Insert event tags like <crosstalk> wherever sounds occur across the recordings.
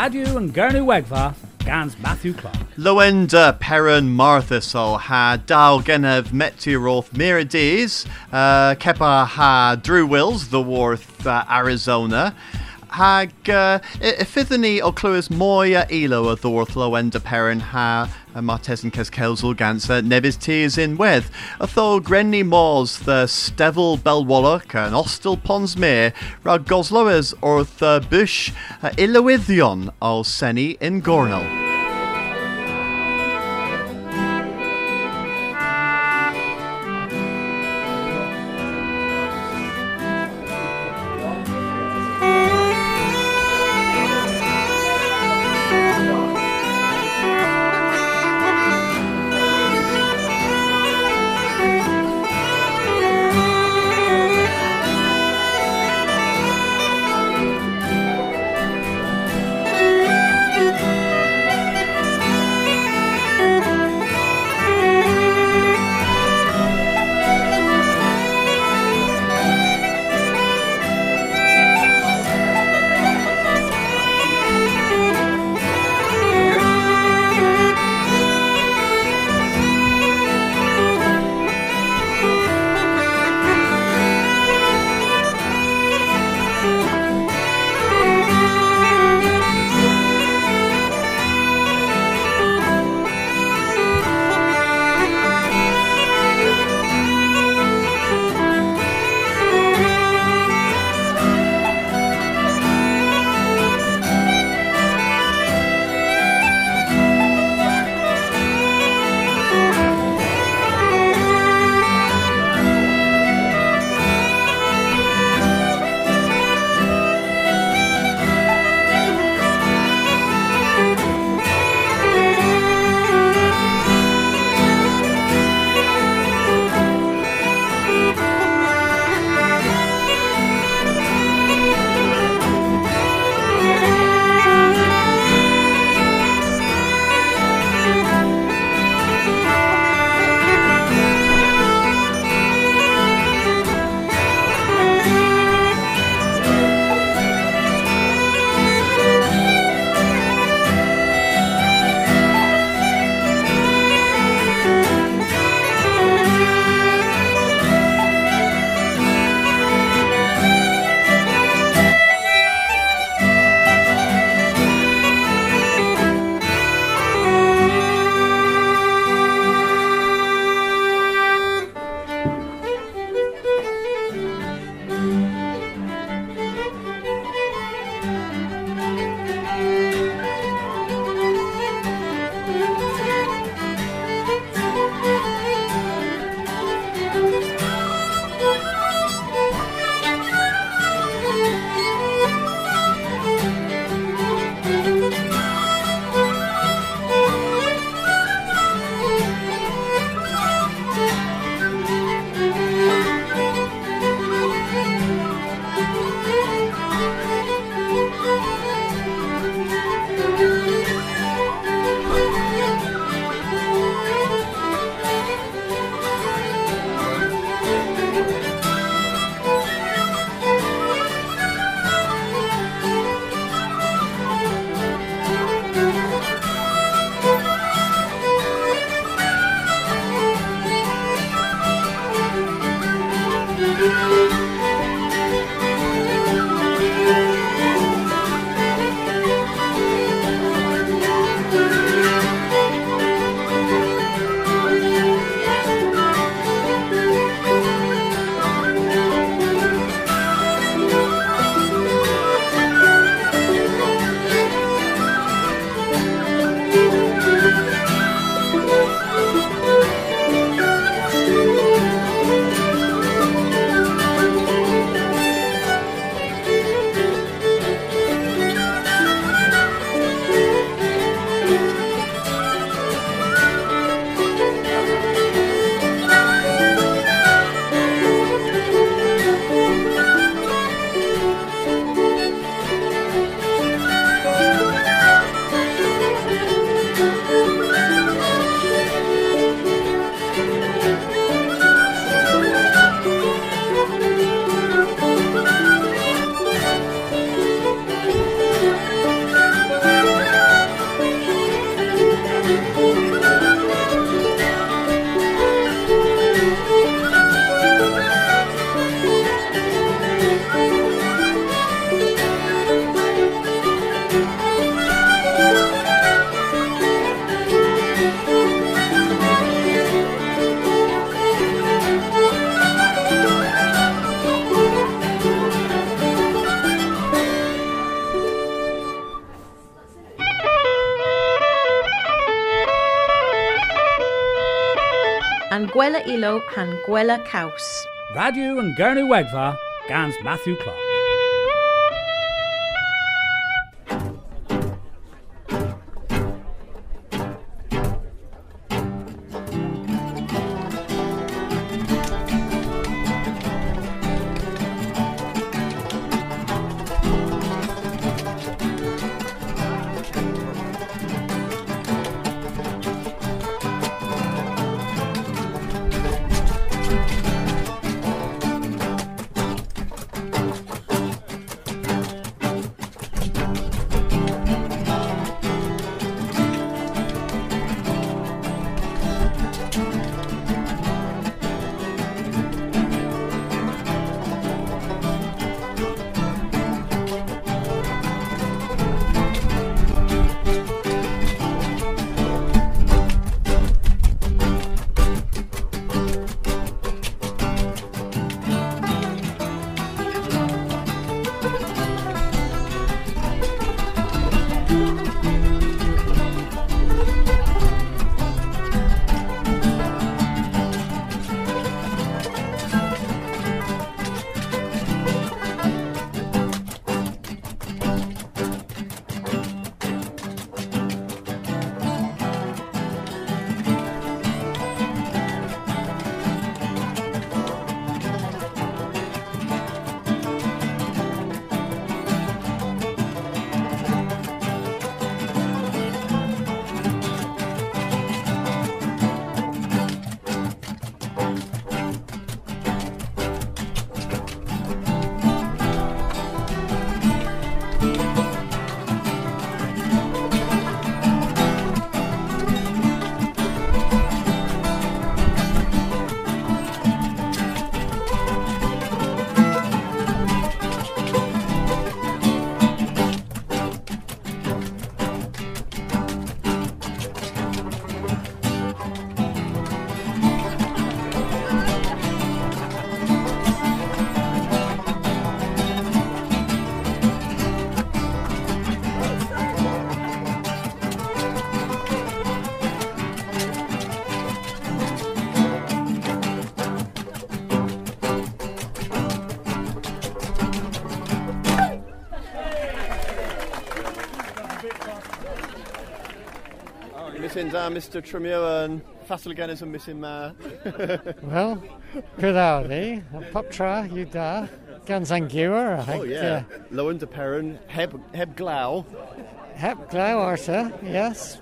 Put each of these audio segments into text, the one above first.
Radio and Gernu Wegva, Gans Matthew Clark. Loenda Perrin Marthasol ha dal genev meteoroth Mirides, uh, Kepa ha Drew Wills, the Worth uh, Arizona. Hag uh, ifithani o clywys mwy a ilo o Perrin ha y Martes yn Cescelsol gansa nebys tears in wedd. A tho grenni mors the Stevel Belwalloch and Ostel Pons Mere rag goslowers orth uh, bush uh, ilywyddion o seni in Gornel. Gwela Ilo han Gwela Caws. Radio yn Gernw Wegfa, gans Matthew Clark. Missing uh, Mr. Tremere and Fassel again is a missing ma. <laughs> well, cwyddaw ni, a pop tra, yw da, gan zangiwer. Oh yeah, Lowen de Perrin, heb, heb glaw. Hep glaw arta, yes.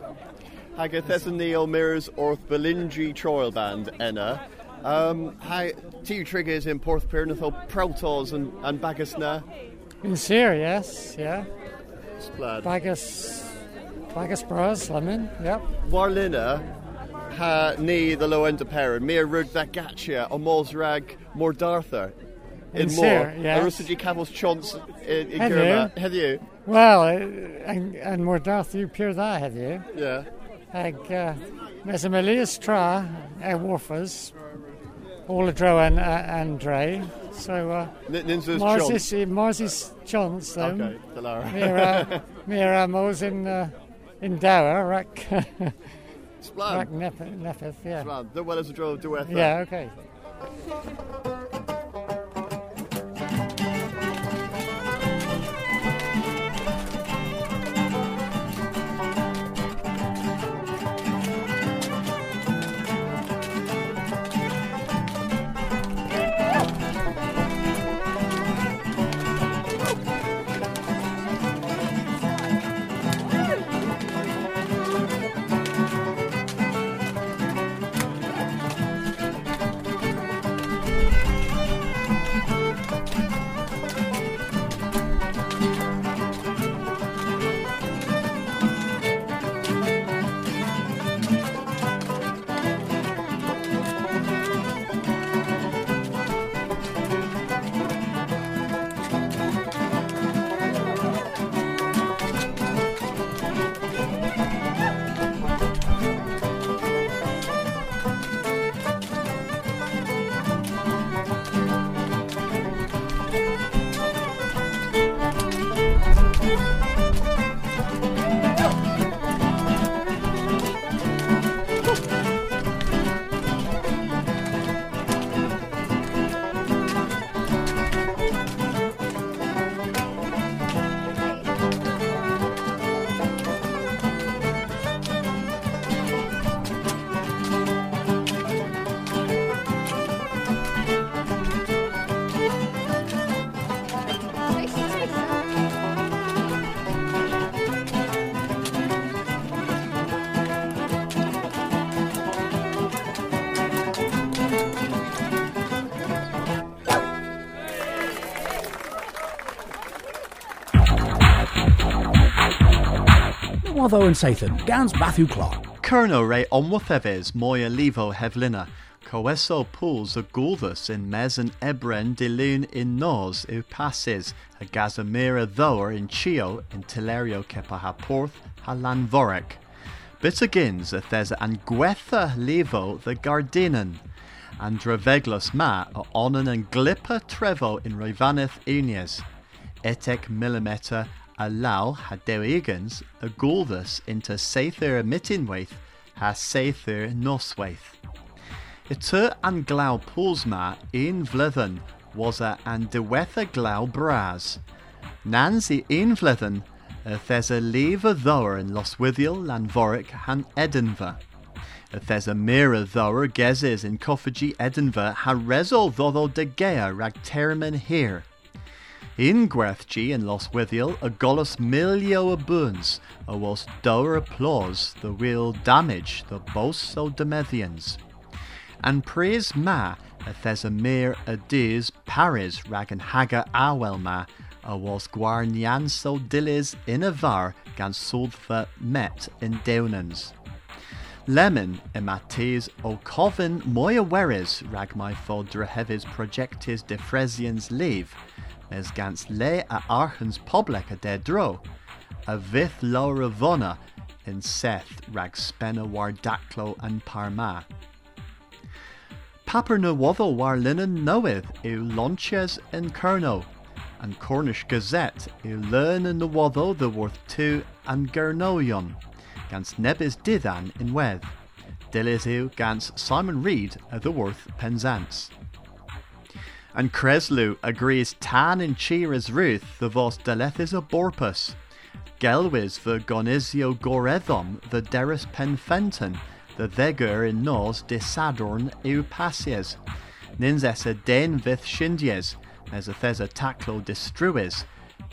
Hag a thesyn ni o mirrors orth Belingi Troil Band enna. Um, hai, two triggers in Porth o Prautos and, and Bagasna. In Sear, yes, yeah. Splad. Bagus, Bagus Bros, lemon, yep. Warlina ha ni the low end of Perrin, mere rug that gatcha rag more Darther. In more. yes. Arusagi Cavils chance in, in Have you? Have you? Well, uh, and, and more darth you pure that, have you? Yeah. Ag, uh, mes y Melias tra, e warfas, all a dro and, uh, and dre. So, uh, Mars chance. is, Mars is chance, then. Okay, Delara. Mira, <laughs> Mira Mos in, uh, in Dower, rack, Splad. rack Nef- yeah. Splad. The well as a drove duetha. Yeah, okay. Watho and Sathan, Gans Matthew Clark. Kerno re omwatheves moya levo hevlina. Coeso pools a gulthus in mes and ebren dilun in nos u passes, a gazamira thoer in chio in tilerio kepa ha porth ha lanvorek. Bitagins a thes an gwetha levo the gardinan, and draveglos ma a onan and glipper trevo in Rivaneth unies. Etek millimeter a lau ha dewigans a gulthus into seither mitinwaith ha seither noswaith. Yty an glau pwlsma in flydden was a an diwetha glaw bras. Nans i un flydden thes a lif y ddowr yn loswyddiol lanforic han Edinfa. Y thes a mir y ddowr gezes in coffagy Edinfa ha resol ddoddo de gea rag termen hir. In gwerthgi yn loswyddiol y golus milio y buns a was dowr applause the real damage the boasts o demeddians and praise ma a thesamir a dis paris rag an haga awel ma a was gwar nian so dilis in a var gan sulfa met in deunans. Lemon e mates o covin moya weres rag my fodra hevis projectis de Fresians leave, mes gans le a archens public a de dro, a vith laura vona in Seth rag spena war daclo and parma. Papar na waddo war linen knoweth eu launches in Kerno, and Cornish Gazette eu learn in the waddo the worth two and Gernoion, gans nebis didan in wedd. Dilis eu gans Simon Reed at the worth Penzance. And Creslu agrees tan and cheer as Ruth the vos a borpus. Gelwis the gonisio gorethom the deris penfenton, the vegur in nos de sadorn eu pasies. Nins essa den vith shindies, as a thesa taclo destruis,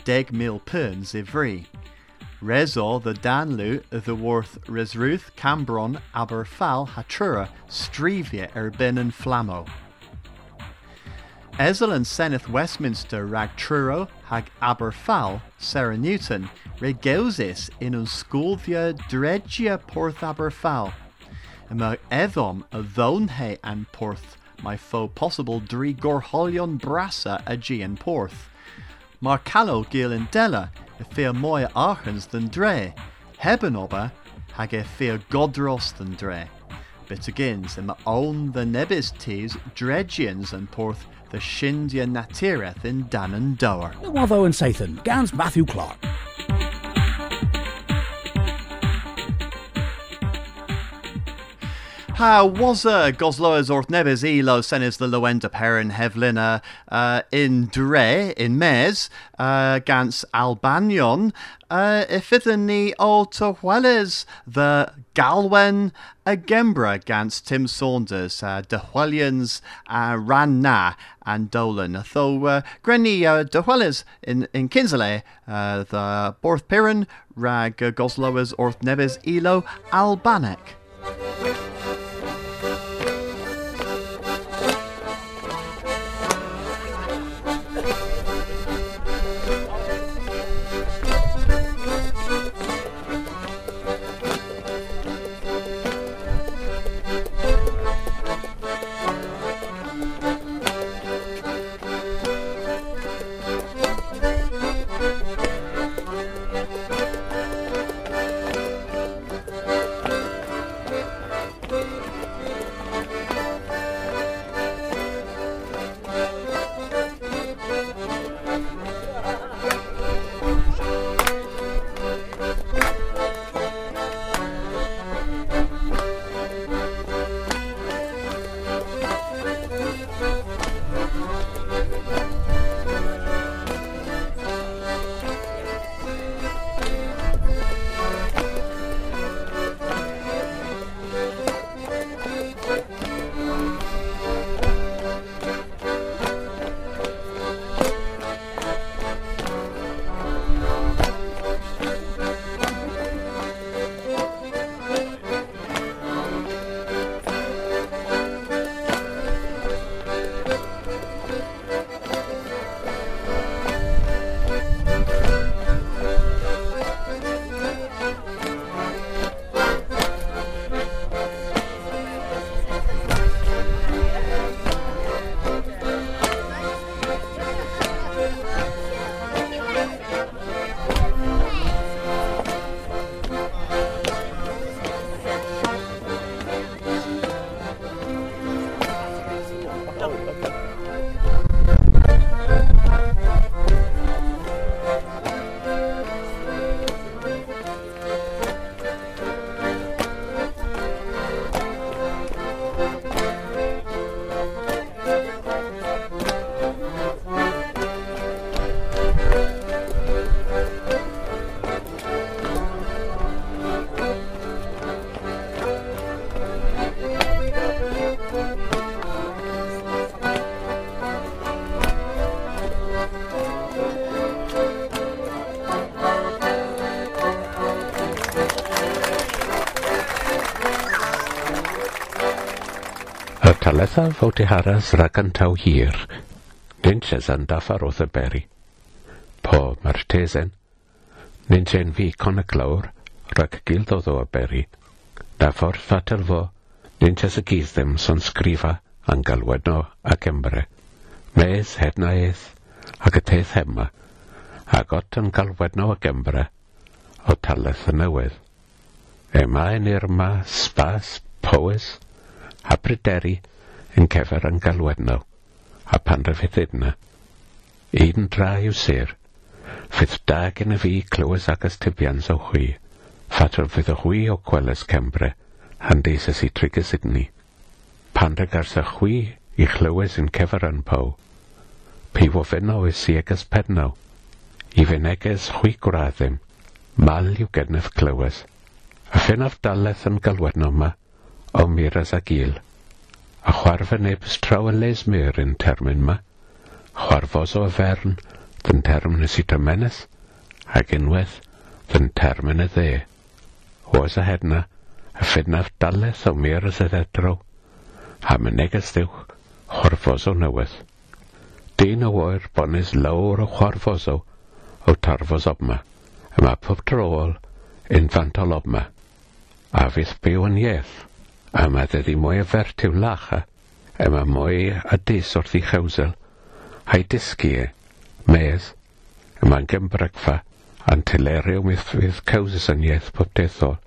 deg mil perns ivri. Rezo the danlu the worth resruth cambron aberfal hatura strivia erbinen flammo. Ezel and Seneth Westminster rag truro hag aberfal Sarah Newton regeusis in un sculvia dregia porth aberfal. Yma eddom y ddownhe an porth my foe possible dri gorholion brasa a gian porth. Mar calo gil in dela y fear moe archens than dre, hebben oba hag e fear godros than dre. Bit agains yma own the nebis tees dregians and porth the shindia natireth in Dan and Dower. Watho and Sathan, Gans Matthew Clark. Ha was a Gosloas orth nebes elo senes the Loenda Perin Hevlina uh, in Dre in uh, gans Albanion uh, ifithen ni o Tohueles the Galwen a Gembra gans Tim Saunders uh, Dehuelians uh, ran na and Dolan though uh, Grenny uh, Dehueles in in Kinsale uh, the Borth Piran rag uh, Gosloas orth nebes elo Albanic. Alethaf o deharas ragan taw hir, nynch esan dafar o ddyberi. Po mae'r tesen, nynch en fi conaglawr rhag gildodd o aberi, da ffordd fater fo, nynch es y gydd ddim son sgrifa a'n galwedno ac embre. Mes hed eith, ac y teith hema, ac ot yn galwedno ac embre, o taleth y newydd. Ema yn irma, spas, powys, a bryderi, yn cefer yn galwednaw, a panrefydyd yna. Un dra yw sir, fydd da gen y fi clywys agos tibians o chwi, ffatr fydd y chwi o gwelys Cembre, handys ys i trig y Sydney. Panreg ars y chwi i chlywys yn cefer yn pow, pi wofeno ys i agos pednaw, i feneges chwi gwraddym, mal yw gennyf clywys. Y ffyn daleth yn galwedno yma, o miras ag il a chwarfa nebys traw y les mer yn termyn ma, chwarfos o fern ddyn terminus i dymeneth, ac unwaith ddyn termyn y dde. Oes a hedna, a ffydnaf daleth o mer y ddedro, a y neges ddiwch chwarfos o newydd. Dyn o oer bonys lawr o chwarfos o, o tarfos obma, yma pob trool, infantol obma, a fydd byw yn ieith a mae dde mwy afertiw lacha, e mae mwy adus wrth i chawsel, a'i dysgu e, mes, y mae'n gymbrygfa, a'n telerio mythfydd cawsyniaeth poptethol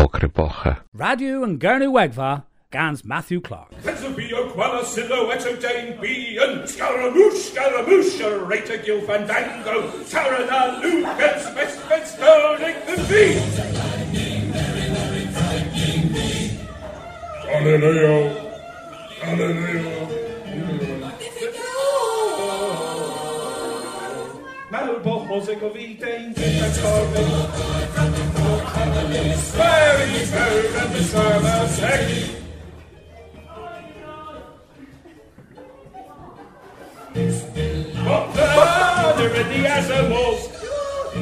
o Grybocha. Radio yn Gernw Wegfa, gans Matthew Clark. Pensafi o gwana silhouette o dain bi yn scaramouche, scaramouche, a reit a gil fandango, taran a lwg, yn smes, smes, the bee! Hallelujah. Hallelujah.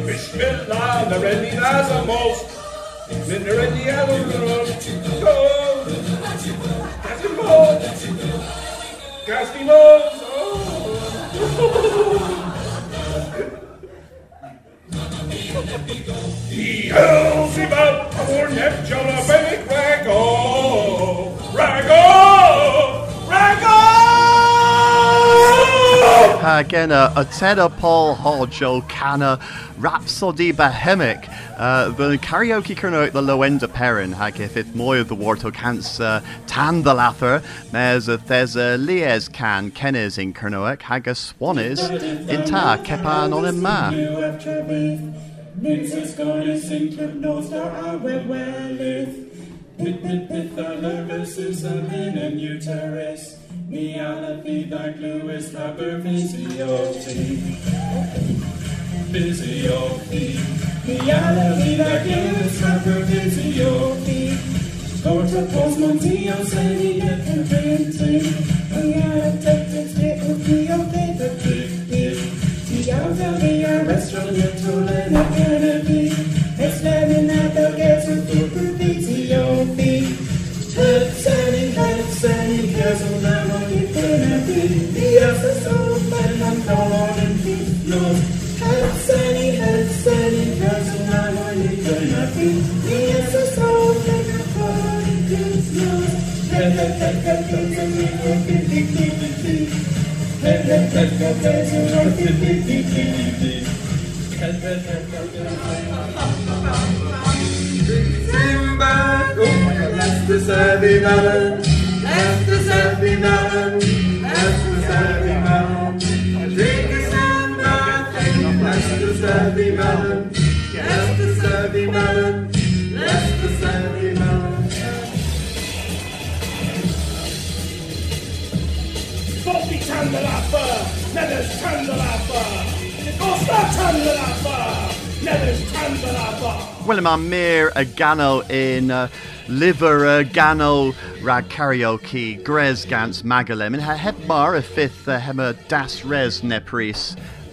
Bismillah, the ready as a most. Then the ready as a most. Lord. God's be Oh! <laughs> He hells him out, a warned up, Jonah. Hagena, Atena Paul Hodge, Cana, Rhapsody Bohemic, uh, the karaoke kerno the Loenda Perrin, hag if it moy the warto cans uh, tan the lather, mes a thesa lies can kenes in kernoek, hag a swanis, in ta kepan on in ma. Pit pit pit the is a uterus. The Alaphi, dark Lewis, rubber physiophy. Physiophy. The Alaphi, dark Lewis, rubber physiophy. Porta pos montio, sani de conventi. The Alaphi, little pio, de the big bit. The Alaphi, restaurant, little and again. Yes, it's I'm oh my God, that's the melon. That's the savvy Well, my mere a in uh, liver agano gano rag karaoke grez gans magalem and her hep a fifth uh, hemer das res nepris.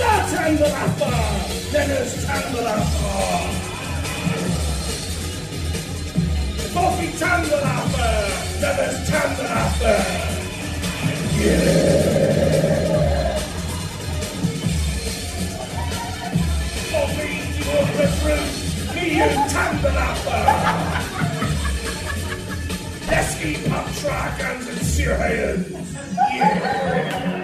start Tandalapa, never Tandalapa. Must start Tandalapa, never Tandalapa. Coffee Tandalapa, never Tandalapa. Coffee to the fruit, me and Tandalapa. Lesky pop dragons and Sirhayans. Yeah.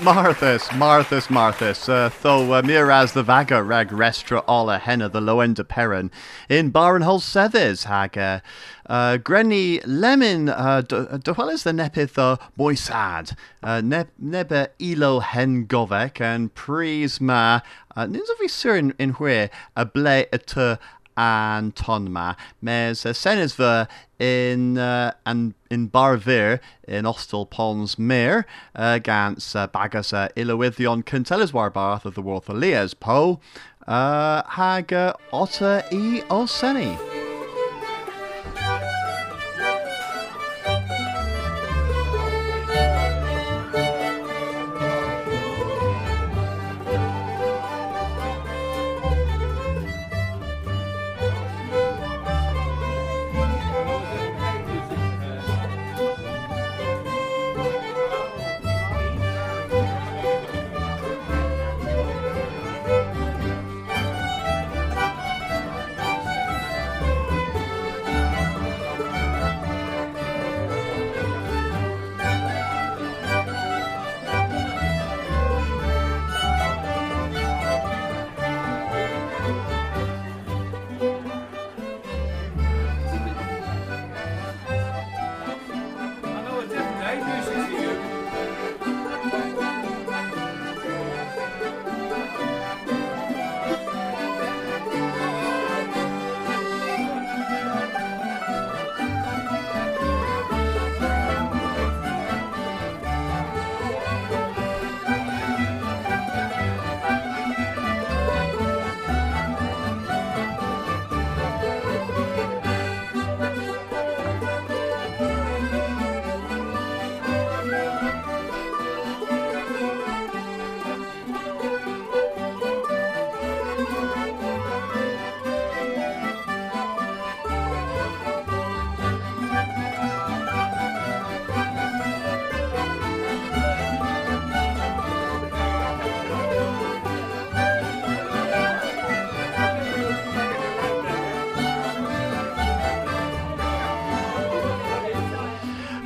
Marthas, Marthas, Marthas, uh, tho uh, miras the vaga rag restra alla henna the low end of Perrin in Barrenhol Sethes hag uh, uh, Grenny Lemon uh, is the nepith uh, moisad uh, neb nebe ilo hen govek and pris ma uh, nins of in, where a ble an tonma mes uh, senesver in uh, and in Barvir in Ostel Pons Mere uh, gans uh, bagas uh, ilowithion Cantelas Warbarth of the Worth Elias Po uh, hag uh, otter e Olseni.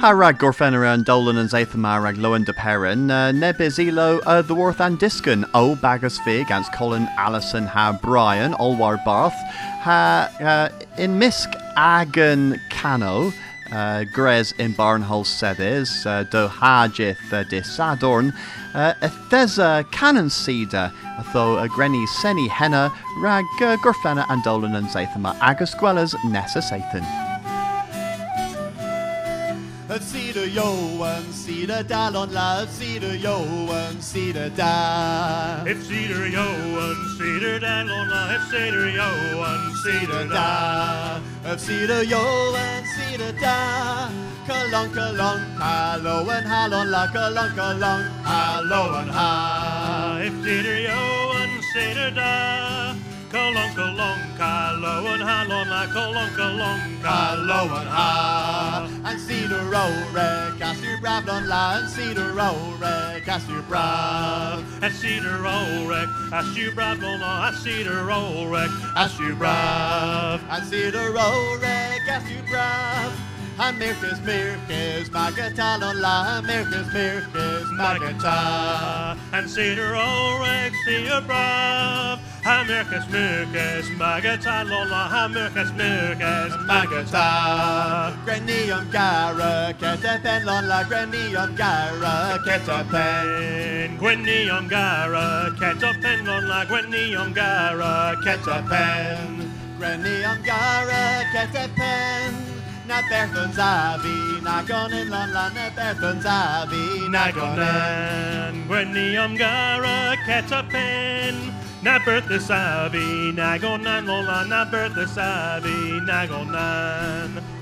Harag Gorfenera and Dolan and Zathamarag Lowen de Perrin, uh, Nebis Elo, uh, the Worth and Discan, O Bagus Fig, against Colin Allison, Ha Brian, Olwar Barth, Ha uh, in Misk Agan Cano, uh, Grez in Barnhole Sedes, uh, Do Hajith uh, de Sadorn, uh, Ethesa Canon Cedar, Atho uh, Seni Henna, Rag uh, and Dolan and Zathama, Agus Gwellas Nessa Sathan. Cedar yo and cedar dal on love, cedar yo and cedar dal. If cedar yo and cedar dan on la, if cedar yo and cedar da. Of cedar yo and cedar da. Kalong kalong, hallo and halon la kalong kalong, hallo and ha. If cedar yo and cedar da. Kalong kalong, and halon la kalong kalong, Hallo kalo and ha. And cedar row reg, cast your brav on la, and cedar row reg, cast your brav. A cedar roll wreck, a shoe brad on a cedar roll wreck, a shoe brav. And cedar row reg, cast your brav. And mirkes, mirkes, magatal on la, mirkes, mirkes, magatal. And cedar roll wreck, see your brav. Hamirkas mirkas, magatal on la, hamirkas mirkas, magata. Grenium gara, ketapen on la, grenium gara, ketapen. Gwenny on gara, ketapen on la, Gwenny on gara, ketapen. Grenny am gara get a pen. Na berthon zavi, na gonin lon la na berthon zavi, na gonin. Gwenny Umgara, Ketapin, Na Bertha Savi, Nagonan Lola, Na Bertha Savi, Nagonan. Nanju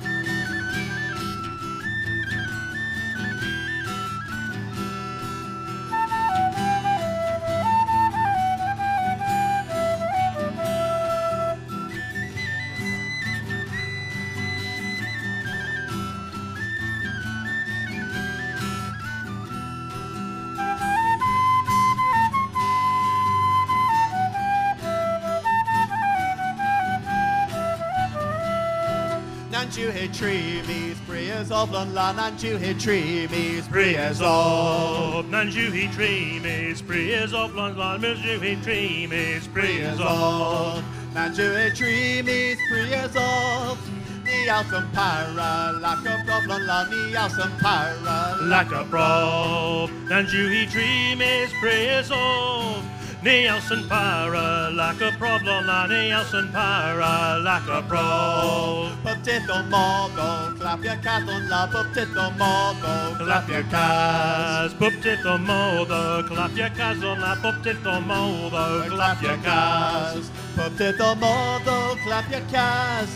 tree sprees of lon la, nanju hit tree me, sprees of. Of Nanjuhi Dreamy, Sprees of London, Misjuhi Dreamy, Sprees of. Nanju hit tree me, sprees of. Ni awesome para, lack of problem la, ni awesome para, Like a prob, Nanjuhi Dreamy, Sprees of. Nielsen para, like a problem, la Nielsen para, like a prob. Potato mogo, clap your cat on la, potato mogo, Clap your cas, potato modo, clap your cas on la potato modo, clap your cas. Potato modo, clap your cas.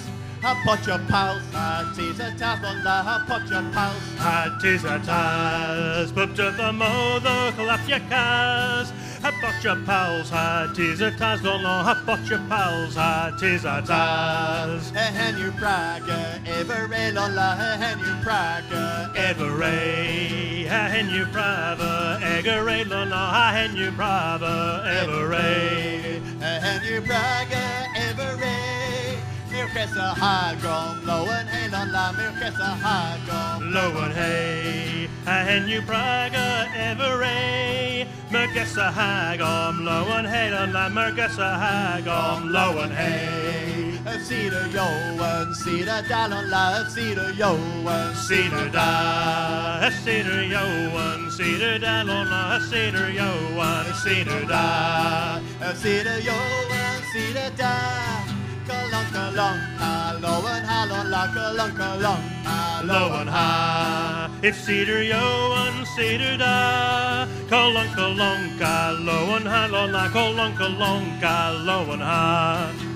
I put your pulse, I tease a tap on la, I put your pulse. Hat is a tas, potato modo, clap your cas. Hat bought your pals, hat is a tas, don't know, hat bought your pals, hat is a tas. Hen you bragger, ever rail on la, hen you bragger, Everay, ha hen you prava, eggeray, lona, ha hen you prava, everay. hen you ray. Mirkessa hagom, low and hail on la, mirkessa hagom. Low and hey, ha hen you praga, everay. Mergessa hagom, low and hey, on la, mergessa hagom, low and hey. Cedar yo and cedar down on la, cedar yo and Cedar da, cedar yo one, cedar da lona, cedar yo one, cedar da. Cedar yo and cedar da. Hello and and high, it's cedar yo one, cedar da. Kolonka lonka, low and high, lona, kolonka lonka, low and high.